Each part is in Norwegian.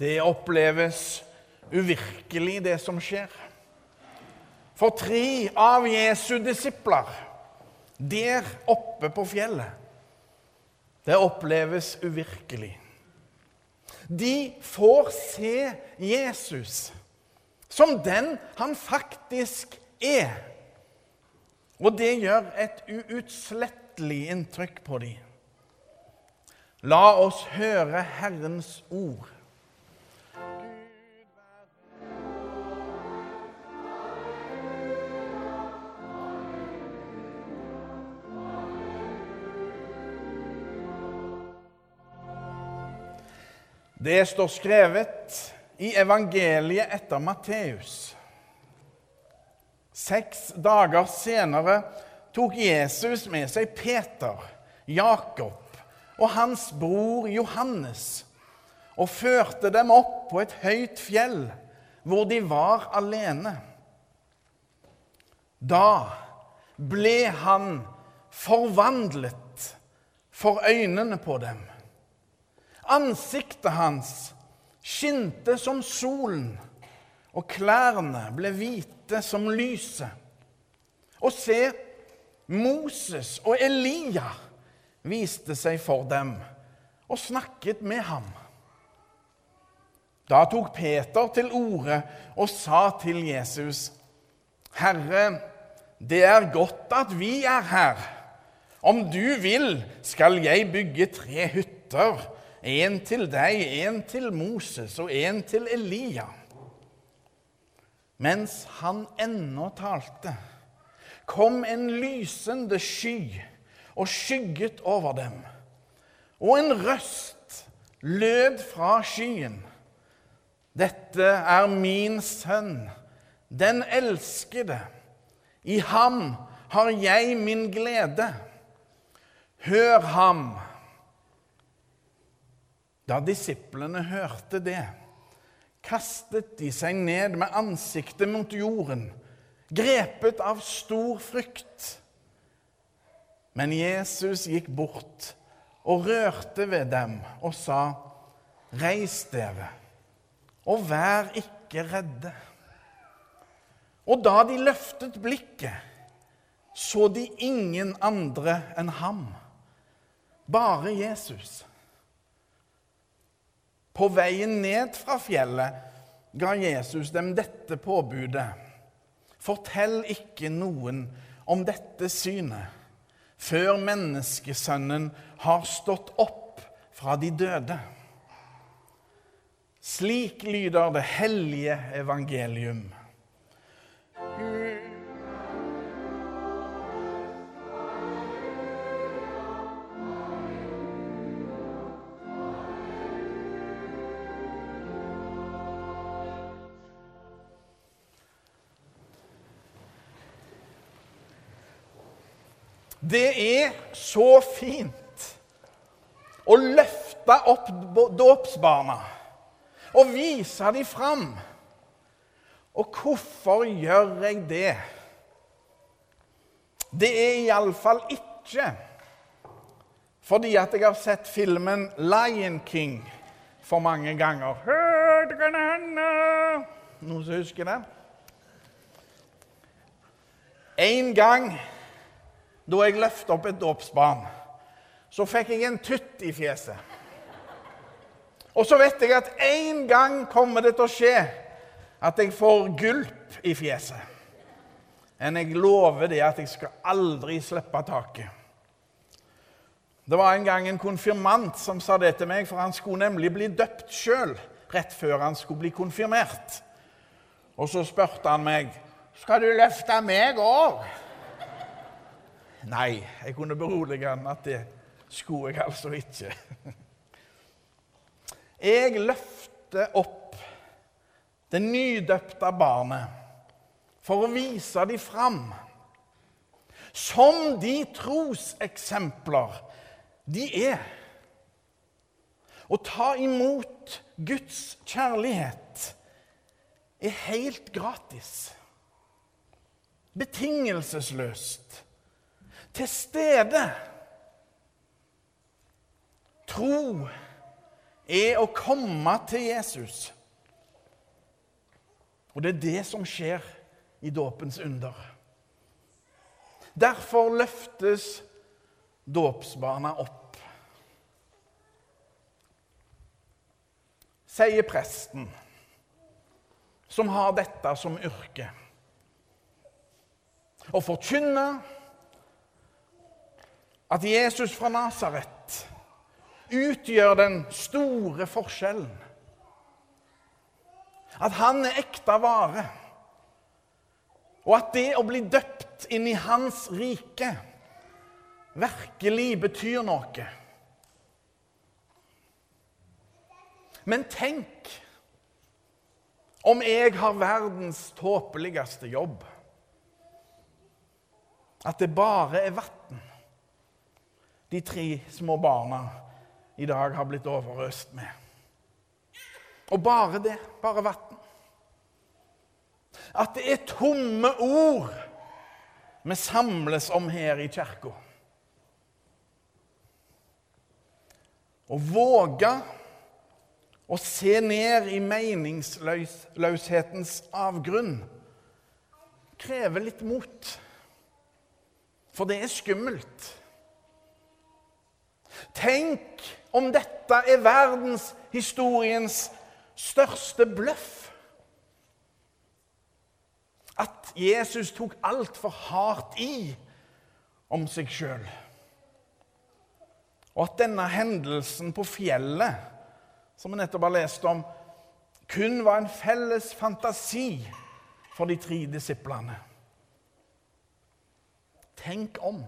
Det oppleves uvirkelig, det som skjer. For tre av Jesu disipler der oppe på fjellet, det oppleves uvirkelig. De får se Jesus som den han faktisk er. Og det gjør et uutslettelig inntrykk på dem. La oss høre Herrens ord. Det står skrevet i evangeliet etter Matteus. Seks dager senere tok Jesus med seg Peter, Jakob og hans bror Johannes og førte dem opp på et høyt fjell hvor de var alene. Da ble han forvandlet for øynene på dem. Ansiktet hans skinte som solen, og klærne ble hvite som lyset. Og se, Moses og Elia viste seg for dem og snakket med ham. Da tok Peter til orde og sa til Jesus.: Herre, det er godt at vi er her. Om du vil, skal jeg bygge tre hytter en til deg, en til Moses og en til Elia. Mens han ennå talte, kom en lysende sky og skygget over dem. Og en røst lød fra skyen. Dette er min sønn, den elskede. I ham har jeg min glede. Hør ham. Da disiplene hørte det, kastet de seg ned med ansiktet mot jorden, grepet av stor frykt. Men Jesus gikk bort og rørte ved dem og sa, 'Reis dere, og vær ikke redde.' Og da de løftet blikket, så de ingen andre enn ham, bare Jesus. På veien ned fra fjellet ga Jesus dem dette påbudet. Fortell ikke noen om dette synet før menneskesønnen har stått opp fra de døde. Slik lyder det hellige evangelium. Det er så fint å løfte opp dåpsbarna og vise dem fram. Og hvorfor gjør jeg det? Det er iallfall ikke fordi at jeg har sett filmen 'Lion King' for mange ganger. Noen som husker den? En gang da jeg løfta opp et dåpsbarn, så fikk jeg en tutt i fjeset. Og så vet jeg at en gang kommer det til å skje at jeg får gulp i fjeset. Men jeg lover det at jeg skal aldri slippe taket. Det var en gang en konfirmant som sa det til meg, for han skulle nemlig bli døpt sjøl rett før han skulle bli konfirmert. Og så spurte han meg skal du løfte meg òg. Nei, jeg kunne berolige han at det skulle jeg altså ikke. Jeg løfter opp det nydøpte barnet for å vise dem fram som de troseksempler de er. Å ta imot Guds kjærlighet er helt gratis. Betingelsesløst til stede. Tro er å komme til Jesus. Og det er det som skjer i dåpens under. Derfor løftes dåpsbarna opp. Sier presten, som har dette som yrke. Å forkynne at Jesus fra Nasaret utgjør den store forskjellen. At han er ekte vare. Og at det å bli døpt inn i hans rike virkelig betyr noe. Men tenk om jeg har verdens tåpeligste jobb. At det bare er vann de tre små barna i dag har blitt overøst med. Og bare det. Bare vann. At det er tomme ord vi samles om her i kirka. Å våge å se ned i meningsløshetens avgrunn krever litt mot. For det er skummelt. Tenk om dette er verdenshistoriens største bløff. At Jesus tok altfor hardt i om seg sjøl. Og at denne hendelsen på fjellet, som vi nettopp har lest om, kun var en felles fantasi for de tre disiplene. Tenk om.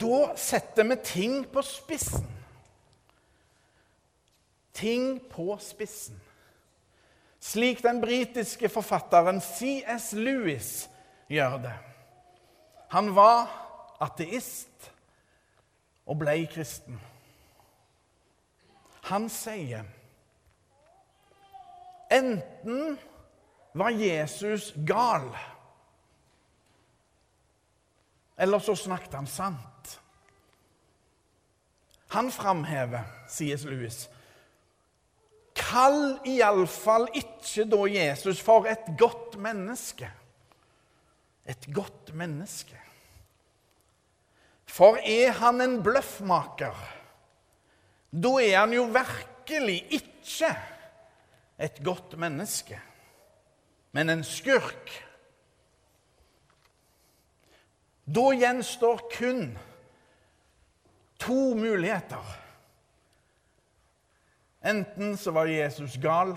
Da setter vi ting på spissen. Ting på spissen. Slik den britiske forfatteren C.S. Lewis gjør det. Han var ateist og ble kristen. Han sier enten var Jesus gal, eller så snakket han sant. Han framhever, sier Lewis, Kall iallfall ikke da Jesus for et godt menneske. Et godt menneske. For er han en bløffmaker, da er han jo virkelig ikke et godt menneske, men en skurk. Da gjenstår kun to muligheter. Enten så var Jesus gal,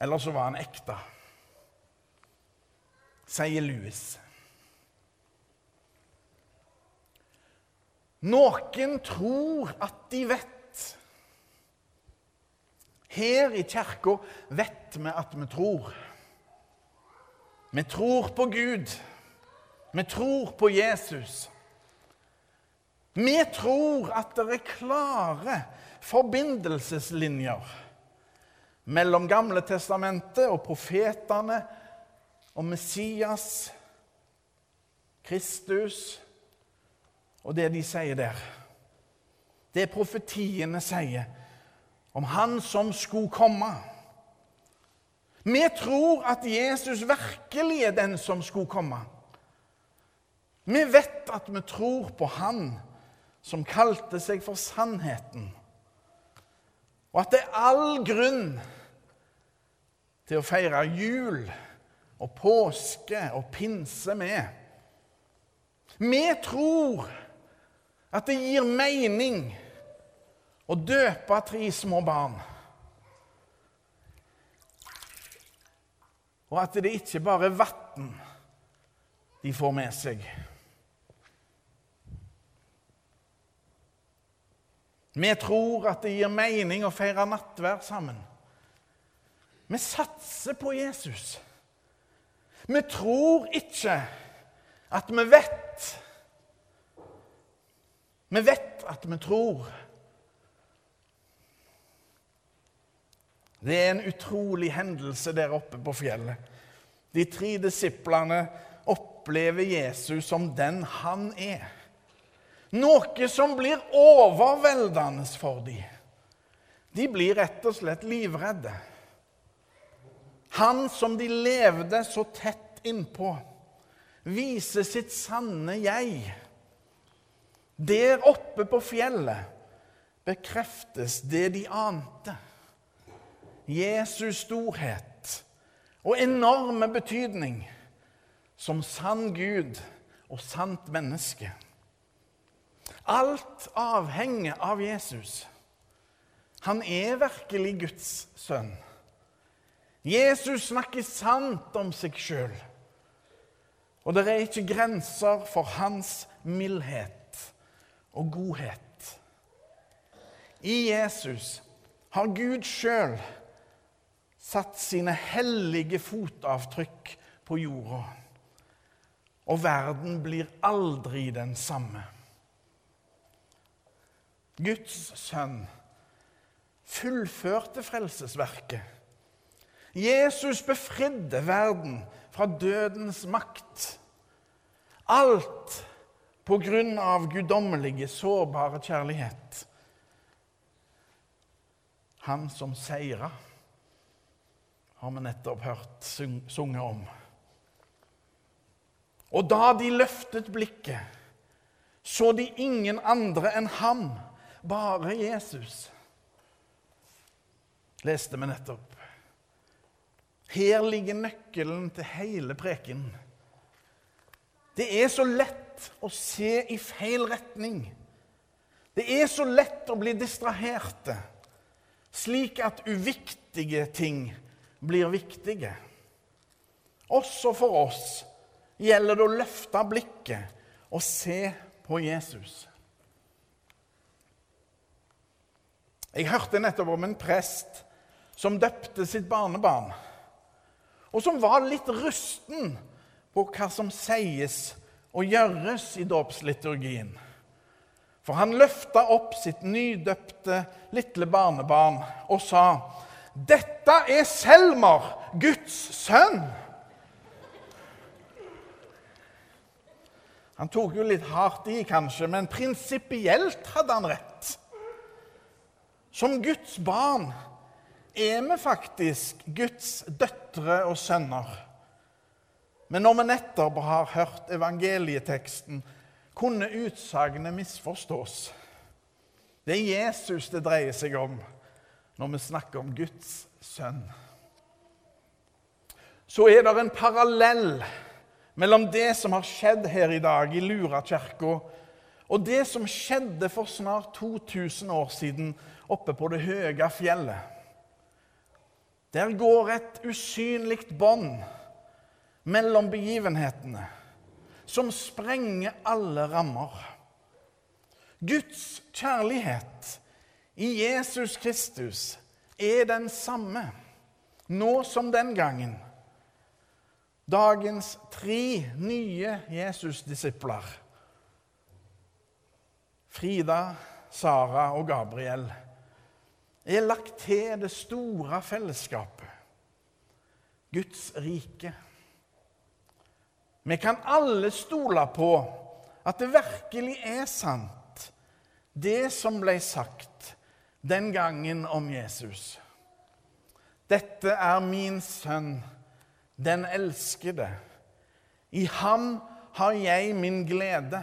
eller så var han ekte, sier Louis. Noen tror at de vet. Her i kirka vet vi at vi tror. Vi tror på Gud. Vi tror på Jesus. Vi tror at det er klare forbindelseslinjer mellom Gamle testamentet og profetene og Messias, Kristus og det de sier der. Det profetiene sier om Han som skulle komme. Vi tror at Jesus virkelig er den som skulle komme. Vi vet at vi tror på Han som kalte seg for Sannheten. Og at det er all grunn til å feire jul og påske og pinse med. Vi tror at det gir mening å døpe tre små barn. Og at det ikke bare er vann de får med seg. Vi tror at det gir mening å feire nattverd sammen. Vi satser på Jesus. Vi tror ikke at vi vet. Vi vet at vi tror. Det er en utrolig hendelse der oppe på fjellet. De tre disiplene opplever Jesus som den han er. Noe som blir overveldende for dem. De blir rett og slett livredde. Han som de levde så tett innpå, viser sitt sanne jeg. Der oppe på fjellet bekreftes det de ante. Jesus' storhet og enorme betydning som sann Gud og sant menneske. Alt avhenger av Jesus. Han er virkelig Guds sønn. Jesus snakker sant om seg sjøl. Og det er ikke grenser for hans mildhet og godhet. I Jesus har Gud sjøl satt sine hellige fotavtrykk på jorda. Og verden blir aldri den samme. Guds sønn fullførte frelsesverket. Jesus befridde verden fra dødens makt. Alt på grunn av guddommelige, sårbare kjærlighet. Han som seira, har vi nettopp hørt sunget om. Og da de løftet blikket, så de ingen andre enn ham, bare Jesus leste vi nettopp. Her ligger nøkkelen til hele preken. Det er så lett å se i feil retning. Det er så lett å bli distraherte, slik at uviktige ting blir viktige. Også for oss gjelder det å løfte blikket og se på Jesus. Jeg hørte nettopp om en prest som døpte sitt barnebarn, og som var litt rusten på hva som sies og gjøres i dåpsliturgien. For han løfta opp sitt nydøpte lille barnebarn og sa, 'Dette er Selmer, Guds sønn.' Han tok jo litt hardt i, kanskje, men prinsipielt hadde han rett. Som Guds barn er vi faktisk Guds døtre og sønner. Men når vi nettopp har hørt evangelieteksten, kunne utsagnet misforstås. Det er Jesus det dreier seg om når vi snakker om Guds sønn. Så er det en parallell mellom det som har skjedd her i dag i Lura kirke, og det som skjedde for snart 2000 år siden oppe på det høye fjellet. Der går et usynlig bånd mellom begivenhetene som sprenger alle rammer. Guds kjærlighet i Jesus Kristus er den samme nå som den gangen. Dagens tre nye Jesus-disipler, Frida, Sara og Gabriel, er lagt til det store fellesskapet, Guds rike. Vi kan alle stole på at det virkelig er sant, det som ble sagt den gangen om Jesus. Dette er min sønn, den elskede. I ham har jeg min glede.